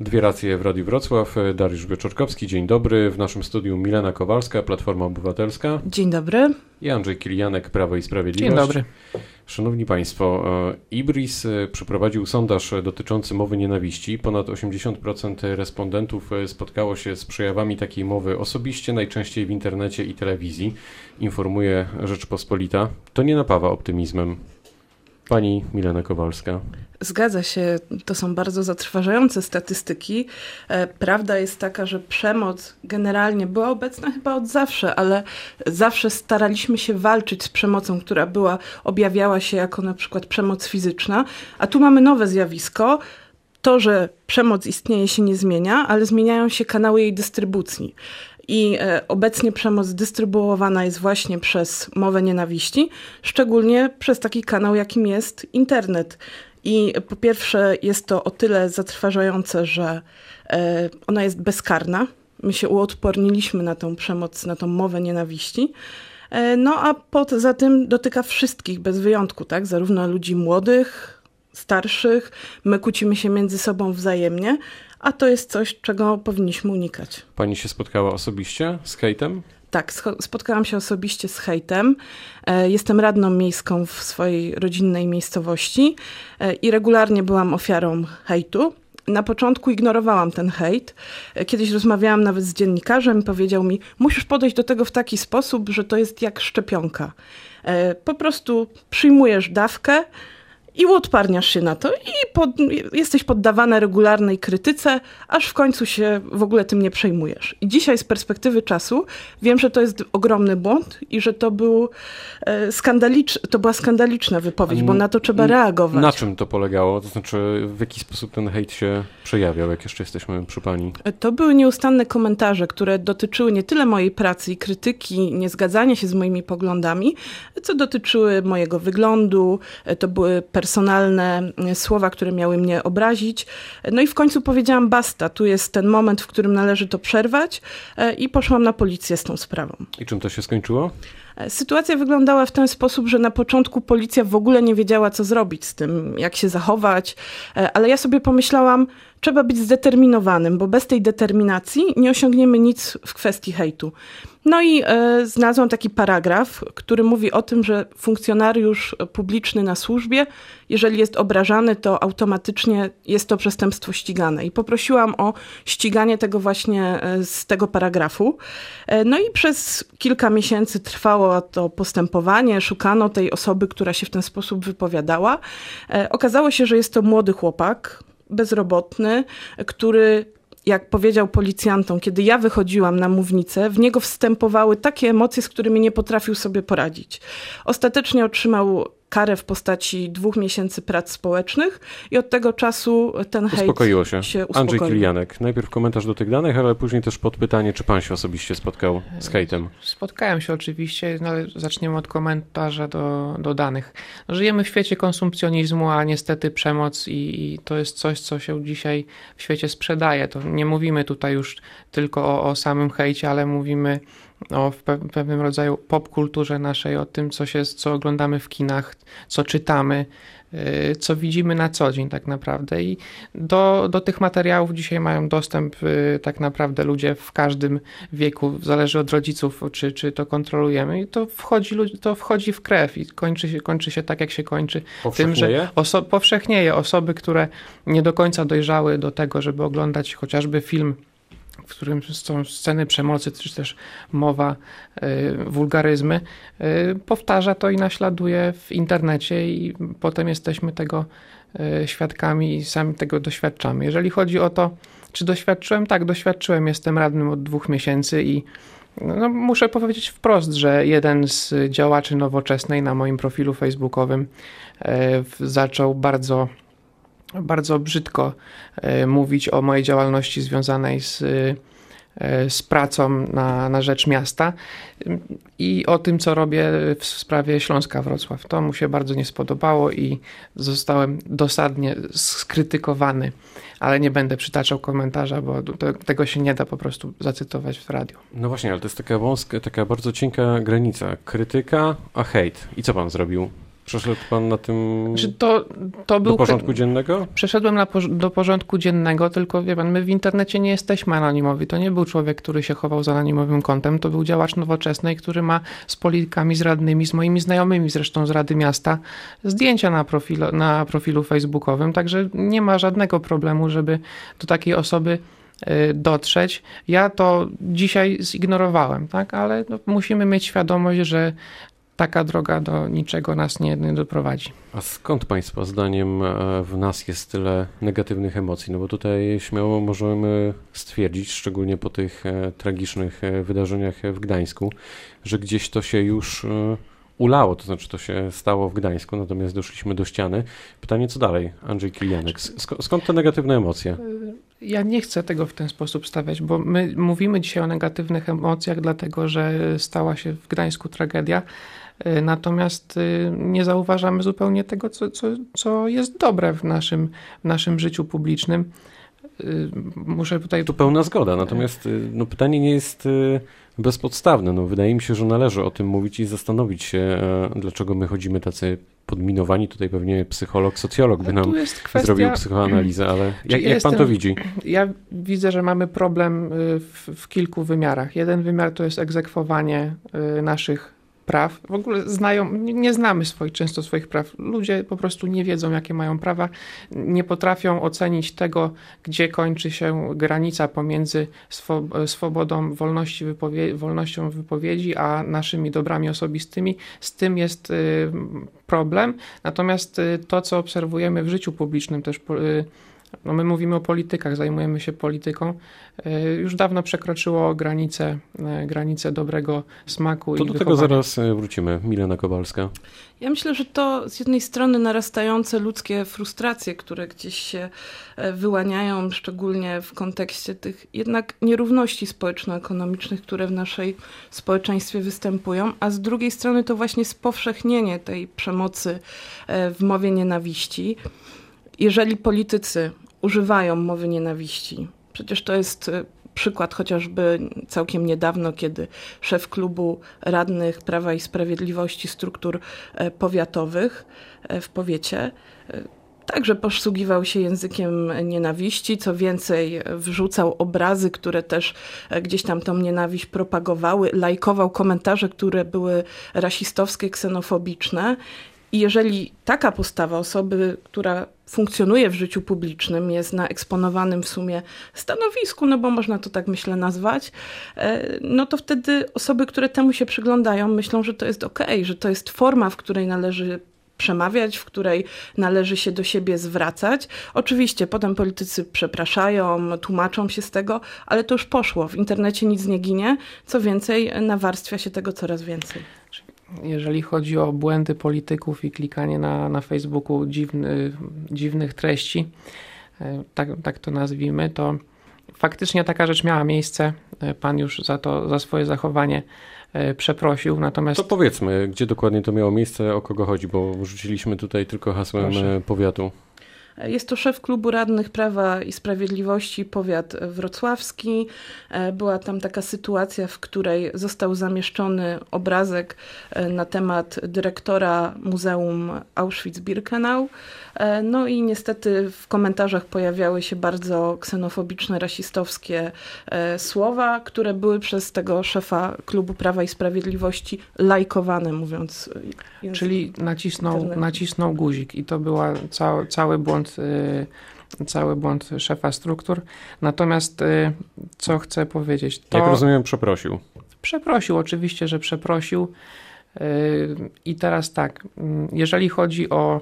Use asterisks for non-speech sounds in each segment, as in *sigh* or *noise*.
Dwie racje w Radiu Wrocław. Dariusz Wieczorkowski, dzień dobry. W naszym studiu Milena Kowalska, Platforma Obywatelska. Dzień dobry. I Andrzej Kilianek, Prawo i Sprawiedliwość. Dzień dobry. Szanowni Państwo, e, Ibris e, przeprowadził sondaż dotyczący mowy nienawiści. Ponad 80% respondentów e, spotkało się z przejawami takiej mowy osobiście, najczęściej w internecie i telewizji, informuje Rzeczpospolita. To nie napawa optymizmem. Pani Milena Kowalska. Zgadza się, to są bardzo zatrważające statystyki. E, prawda jest taka, że przemoc generalnie była obecna chyba od zawsze, ale zawsze staraliśmy się walczyć z przemocą, która była, objawiała się jako na przykład przemoc fizyczna, a tu mamy nowe zjawisko. To, że przemoc istnieje, się nie zmienia, ale zmieniają się kanały jej dystrybucji. I e, obecnie przemoc dystrybuowana jest właśnie przez mowę nienawiści, szczególnie przez taki kanał, jakim jest internet. I po pierwsze jest to o tyle zatrważające, że e, ona jest bezkarna. My się uodporniliśmy na tą przemoc, na tą mowę nienawiści. E, no a poza tym dotyka wszystkich bez wyjątku, tak? Zarówno ludzi młodych, starszych. My kłócimy się między sobą wzajemnie, a to jest coś, czego powinniśmy unikać. Pani się spotkała osobiście z hejtem? Tak, spotkałam się osobiście z hejtem. E, jestem radną miejską w swojej rodzinnej miejscowości e, i regularnie byłam ofiarą hejtu. Na początku ignorowałam ten hejt. E, kiedyś rozmawiałam nawet z dziennikarzem, powiedział mi: Musisz podejść do tego w taki sposób, że to jest jak szczepionka. Po prostu przyjmujesz dawkę, i uodparniasz się na to i pod, jesteś poddawana regularnej krytyce, aż w końcu się w ogóle tym nie przejmujesz. I dzisiaj z perspektywy czasu wiem, że to jest ogromny błąd i że to, był, e, skandalicz, to była skandaliczna wypowiedź, bo na to trzeba reagować. Na czym to polegało? To znaczy w jaki sposób ten hejt się przejawiał, jak jeszcze jesteśmy przy pani? E, to były nieustanne komentarze, które dotyczyły nie tyle mojej pracy i krytyki, niezgadzania się z moimi poglądami, co dotyczyły mojego wyglądu, e, to były personalne personalne e, słowa, które miały mnie obrazić. No i w końcu powiedziałam basta, tu jest ten moment, w którym należy to przerwać e, i poszłam na policję z tą sprawą. I czym to się skończyło? E, sytuacja wyglądała w ten sposób, że na początku policja w ogóle nie wiedziała, co zrobić z tym, jak się zachować, ale ja sobie pomyślałam, trzeba być zdeterminowanym, bo bez tej determinacji nie osiągniemy nic w kwestii hejtu. No i e, znalazłam taki paragraf, który mówi o tym, że funkcjonariusz publiczny na służbie, jeżeli jest obrażany, to automatycznie jest to przestępstwo ścigane. I poprosiłam o ściganie tego właśnie e, z tego paragrafu. E, no i przez kilka miesięcy trwało to postępowanie, szukano tej osoby, która się w ten sposób wypowiadała. E, okazało się, że jest to młody chłopak, bezrobotny, który jak powiedział policjantom, kiedy ja wychodziłam na mównicę, w niego wstępowały takie emocje, z którymi nie potrafił sobie poradzić. Ostatecznie otrzymał karę w postaci dwóch miesięcy prac społecznych i od tego czasu ten hejt uspokoiło się. się uspokoił. Andrzej Kilianek, najpierw komentarz do tych danych, ale później też podpytanie, czy pan się osobiście spotkał z hejtem? Spotkałem się oczywiście, no ale zaczniemy od komentarza do, do danych. No, żyjemy w świecie konsumpcjonizmu, a niestety przemoc i, i, to jest coś, co się dzisiaj w świecie sprzedaje. To nie mówimy tutaj już tylko o, o samym hejcie, ale mówimy o w pewnym rodzaju popkulturze naszej, o tym, co, się, co oglądamy w kinach, co czytamy, y, co widzimy na co dzień tak naprawdę. I do, do tych materiałów dzisiaj mają dostęp y, tak naprawdę ludzie w każdym wieku, zależy od rodziców, czy, czy to kontrolujemy. I to wchodzi, to wchodzi w krew i kończy się, kończy się tak, jak się kończy. Tym, że oso powszechnieje osoby, które nie do końca dojrzały do tego, żeby oglądać chociażby film w którym są sceny przemocy, czy też mowa, y, wulgaryzmy, y, powtarza to i naśladuje w internecie, i potem jesteśmy tego y, świadkami i sami tego doświadczamy. Jeżeli chodzi o to, czy doświadczyłem, tak, doświadczyłem, jestem radnym od dwóch miesięcy i no, muszę powiedzieć wprost, że jeden z działaczy nowoczesnej na moim profilu facebookowym zaczął bardzo bardzo brzydko e, mówić o mojej działalności związanej z, e, z pracą na, na rzecz miasta i o tym, co robię w sprawie Śląska Wrocław. To mu się bardzo nie spodobało i zostałem dosadnie skrytykowany, ale nie będę przytaczał komentarza, bo tego się nie da po prostu zacytować w radiu. No właśnie, ale to jest taka wąska, taka bardzo cienka granica. Krytyka, a hejt. I co pan zrobił? Przeszedł pan na tym Czy to, to był do porządku dziennego? Przeszedłem na, do porządku dziennego, tylko wie pan, my w internecie nie jesteśmy anonimowi. To nie był człowiek, który się chował za anonimowym kontem, to był działacz nowoczesnej, który ma z politykami, z radnymi, z moimi znajomymi zresztą z Rady Miasta zdjęcia na, profilu, na profilu facebookowym, także nie ma żadnego problemu, żeby do takiej osoby y, dotrzeć. Ja to dzisiaj zignorowałem, tak? ale no, musimy mieć świadomość, że taka droga do niczego nas nie, nie doprowadzi. A skąd Państwa zdaniem e, w nas jest tyle negatywnych emocji? No bo tutaj śmiało możemy stwierdzić, szczególnie po tych e, tragicznych e, wydarzeniach w Gdańsku, że gdzieś to się już ulało, to znaczy to się stało w Gdańsku, natomiast doszliśmy do ściany. Pytanie, co dalej, Andrzej Kilianek? Skąd te negatywne emocje? Ja nie chcę tego w ten sposób stawiać, bo my mówimy dzisiaj o negatywnych emocjach, dlatego że stała się w Gdańsku tragedia. E, natomiast e, nie zauważamy zupełnie tego, co, co, co jest dobre w naszym, w naszym życiu publicznym. E, muszę tutaj. Tu pełna zgoda, natomiast no, pytanie nie jest bezpodstawne. No, wydaje mi się, że należy o tym mówić i zastanowić się, dlaczego my chodzimy tacy podminowani. Tutaj pewnie psycholog, socjolog by nam kwestia... zrobił psychoanalizę, ale *clears throat* jak, jak pan to widzi? Ja widzę, że mamy problem w, w kilku wymiarach. Jeden wymiar to jest egzekwowanie naszych praw. W ogóle znają, nie znamy swoich, często swoich praw. Ludzie po prostu nie wiedzą, jakie mają prawa, nie potrafią ocenić tego, gdzie kończy się granica pomiędzy swobodą wolności wypowie wolnością wypowiedzi, a naszymi dobrami osobistymi. Z tym jest y, problem. Natomiast y, to, co obserwujemy w życiu publicznym, też y, no my mówimy o politykach, zajmujemy się polityką, e, już dawno przekroczyło granice, e, granice dobrego smaku. To i do wychowania. tego zaraz e, wrócimy. Milena Kowalska. Ja myślę, że to z jednej strony narastające ludzkie frustracje, które gdzieś się wyłaniają, szczególnie w kontekście tych jednak nierówności społeczno-ekonomicznych, które w naszej społeczeństwie występują, a z drugiej strony to właśnie spowszechnienie tej przemocy w mowie nienawiści jeżeli politycy używają mowy nienawiści, przecież to jest e, przykład chociażby całkiem niedawno, kiedy szef klubu radnych Prawa i Sprawiedliwości struktur e, powiatowych e, w powiecie także posługiwał się językiem nienawiści, co więcej wrzucał obrazy, które też gdzieś tam tą nienawiść propagowały, lajkował komentarze, które były rasistowskie, ksenofobiczne i jeżeli taka postawa osoby, która funkcjonuje w życiu publicznym, jest na eksponowanym w sumie stanowisku, no bo można to tak myślę nazwać, e, no to wtedy osoby, które temu się przyglądają, myślą, że to jest ok, że to jest forma, w której należy przemawiać, w której należy się do siebie zwracać. Oczywiście potem politycy przepraszają, tłumaczą się z tego, ale to już poszło. W internecie nic nie ginie. Co więcej, nawarstwia się tego coraz więcej jeżeli chodzi o błędy polityków i klikanie na, na Facebooku dziwny, dziwnych treści, e, tak, tak to nazwijmy, to faktycznie taka rzecz miała miejsce. E, pan już za to, za swoje zachowanie e, przeprosił, natomiast... To powiedzmy, gdzie dokładnie to miało miejsce, o kogo chodzi, bo rzuciliśmy tutaj tylko hasłem Proszę. powiatu. Jest to szef klubu radnych Prawa i Sprawiedliwości, powiat wrocławski. E, była tam taka sytuacja, w której został zamieszczony obrazek e, na temat dyrektora Muzeum Auschwitz-Birkenau. E, no i niestety w komentarzach pojawiały się bardzo ksenofobiczne, rasistowskie słowa, które były przez tego szefa klubu Prawa i Sprawiedliwości lajkowane, mówiąc. Czyli nacisnął, nacisnął guzik i to była ca cały błąd błąd, y, cały błąd szefa struktur. Natomiast y, co chcę powiedzieć? To Jak rozumiem, przeprosił. Przeprosił, oczywiście, że przeprosił. Y, I teraz tak, jeżeli chodzi o.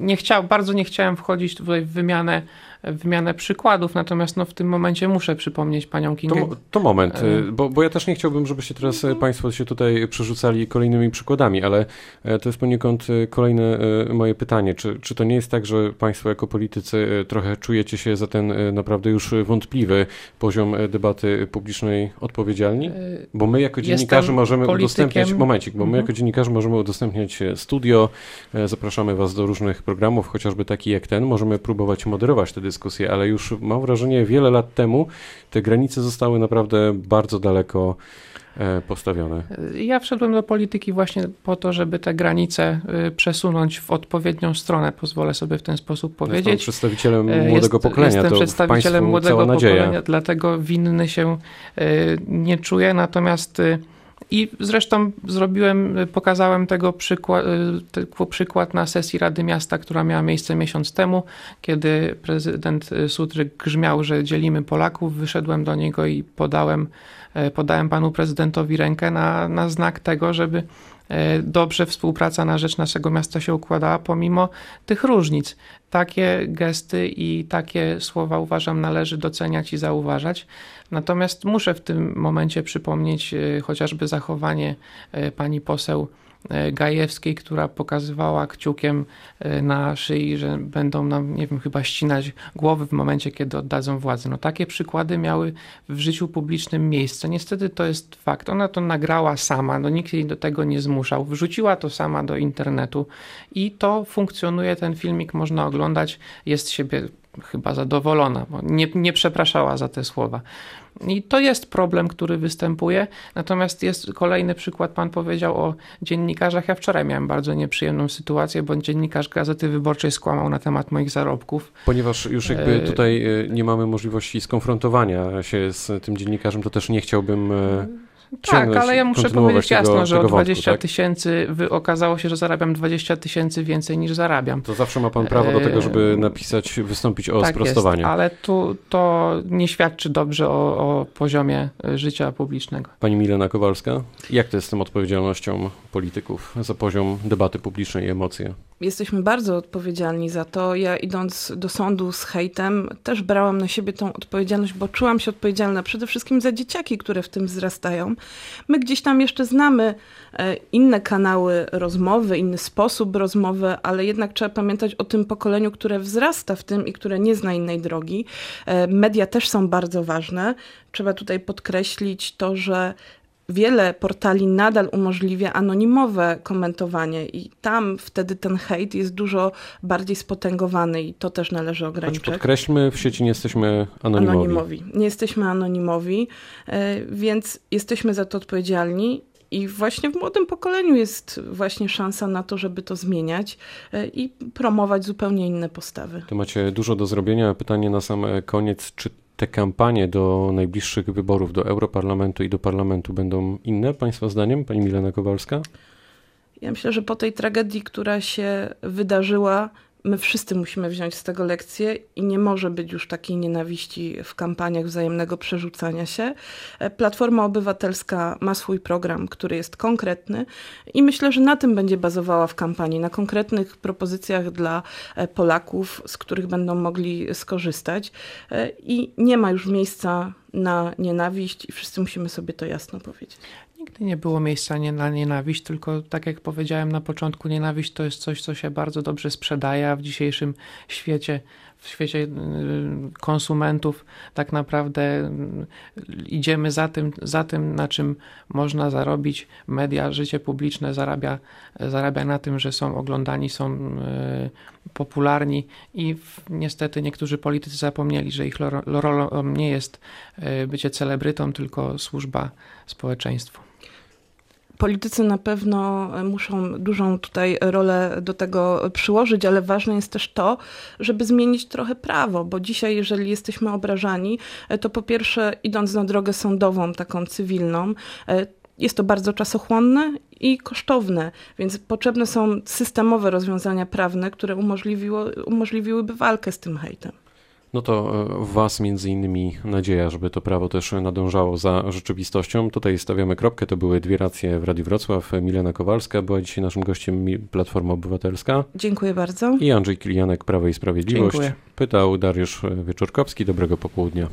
Nie chciał, bardzo nie chciałem wchodzić tutaj w wymianę wymianę przykładów, natomiast no, w tym momencie muszę przypomnieć panią Kingę. To, to moment, e, y, bo, bo ja też nie chciałbym, żebyście teraz e, państwo się tutaj przerzucali kolejnymi przykładami, ale e, to jest poniekąd kolejne moje pytanie. Czy, czy to nie jest tak, że państwo jako politycy trochę czujecie się za ten naprawdę już wątpliwy poziom debaty publicznej odpowiedzialni? Bo my jako dziennikarze możemy politykiem. udostępniać, momencik, bo my mhm. jako dziennikarze możemy udostępniać studio, zapraszamy was do różnych programów, chociażby taki jak ten, możemy próbować moderować te dyskusję, ale już mam wrażenie, wiele lat temu te granice zostały naprawdę bardzo daleko e, postawione. Ja wszedłem do polityki właśnie po to, żeby te granice y, przesunąć w odpowiednią stronę, pozwolę sobie w ten sposób powiedzieć. Jest przedstawicielem e, młodego Jest, pokolenia. Jestem to przedstawicielem młodego pokolenia, dlatego winny się y, nie czuję, natomiast y, i zresztą zrobiłem, pokazałem tego przykład, tego przykład na sesji Rady Miasta, która miała miejsce miesiąc temu, kiedy prezydent Sutryk grzmiał, że dzielimy Polaków. Wyszedłem do niego i podałem, podałem panu prezydentowi rękę na, na znak tego, żeby dobrze współpraca na rzecz naszego miasta się układała, pomimo tych różnic. Takie gesty i takie słowa uważam należy doceniać i zauważać. Natomiast muszę w tym momencie przypomnieć e, chociażby zachowanie e, pani poseł E, Gajewskiej, która pokazywała kciukiem e, na szyi, że będą nam, nie wiem, chyba ścinać głowy w momencie, kiedy oddadzą władzę. No takie przykłady miały w życiu publicznym miejsce. Niestety to jest fakt. Ona to nagrała sama, no nikt jej do tego nie zmuszał. Wrzuciła to sama do internetu i to funkcjonuje, ten filmik można oglądać, jest siebie chyba zadowolona, bo nie, nie przepraszała za te słowa. I to jest problem, który występuje. Natomiast jest kolejny przykład, pan powiedział o dziennikarzach. Ja wczoraj miałem bardzo nieprzyjemną sytuację, bo dziennikarz Gazety Wyborczej skłamał na temat moich zarobków. Ponieważ już jakby e, tutaj e, nie mamy możliwości skonfrontowania się z tym dziennikarzem, to też nie chciałbym e, tak, ale ja muszę powiedzieć jasno, tego, że o 20 tak? tysięcy tak? okazało się, że zarabiam 20 tysięcy więcej niż zarabiam. To zawsze ma pan prawo do tego, żeby napisać, wystąpić o tak sprostowanie. Jest, ale tu to nie świadczy dobrze o, o poziomie życia publicznego. Pani Milena Kowalska, jak to jest z tą odpowiedzialnością polityków za poziom debaty publicznej i emocje? Jesteśmy bardzo odpowiedzialni za to. Ja idąc do sądu z hejtem też brałam na siebie tą odpowiedzialność, bo czułam się odpowiedzialna przede wszystkim za dzieciaki, które w tym wzrastają My gdzieś tam jeszcze znamy e, inne kanały rozmowy, inny sposób rozmowy, ale jednak trzeba pamiętać o tym pokoleniu, które wzrasta w tym i które nie zna innej drogi. E, media też są bardzo ważne. Trzeba tutaj podkreślić to, że wiele portali nadal umożliwia anonimowe komentowanie i tam wtedy ten hejt jest dużo bardziej spotęgowany i to też należy ograniczyć. Choć podkreślmy, w sieci nie jesteśmy anonimowi. anonimowi. Nie jesteśmy anonimowi, e, więc jesteśmy za to odpowiedzialni i właśnie w młodym pokoleniu jest właśnie szansa na to, żeby to zmieniać e, i promować zupełnie inne postawy. To macie dużo do zrobienia. Pytanie na sam koniec, czy te kampanie do najbliższych wyborów do Europarlamentu i do Parlamentu będą inne, Państwa zdaniem, Pani Milena Kowalska? Ja myślę, że po tej tragedii, która się wydarzyła, my wszyscy musimy wziąć z tego lekcję i nie może być już takiej nienawiści w kampaniach wzajemnego przerzucania się. E, Platforma Obywatelska ma swój program, który jest konkretny i myślę, że na tym będzie bazowała w kampanii, na konkretnych propozycjach dla e, Polaków, z których będą mogli skorzystać e, i nie ma już miejsca na nienawiść i wszyscy musimy sobie to jasno powiedzieć. Nigdy nie było miejsca nie na nienawiść, tylko tak jak powiedziałem na początku, nienawiść to jest coś, co się bardzo dobrze sprzedaje, a w dzisiejszym świecie, w świecie y, konsumentów tak naprawdę y, idziemy za tym, za tym, na czym można zarobić. Media, życie publiczne zarabia, zarabia na tym, że są oglądani, są y, popularni i niestety niektórzy politycy zapomnieli, że ich rolą nie jest bycie celebrytą, tylko służba społeczeństwu politycy na pewno muszą dużą tutaj rolę do tego przyłożyć, ale ważne jest też to, żeby zmienić trochę prawo, bo dzisiaj, jeżeli jesteśmy obrażani, to po pierwsze, idąc na drogę sądową, taką cywilną, jest to bardzo czasochłonne i kosztowne, więc potrzebne są systemowe rozwiązania prawne, które umożliwiłyby walkę z tym hejtem. No to e, w Was między innymi nadzieja, żeby to prawo też nadążało za rzeczywistością. Tutaj stawiamy kropkę. To były dwie racje w Radiu Wrocław. Milena Kowalska była dzisiaj naszym gościem Platforma Obywatelska. Dziękuję bardzo. I Andrzej Kilianek, Prawo i Sprawiedliwość. Dziękuję. Pytał Dariusz Wieczorkowski. Dobrego popołudnia.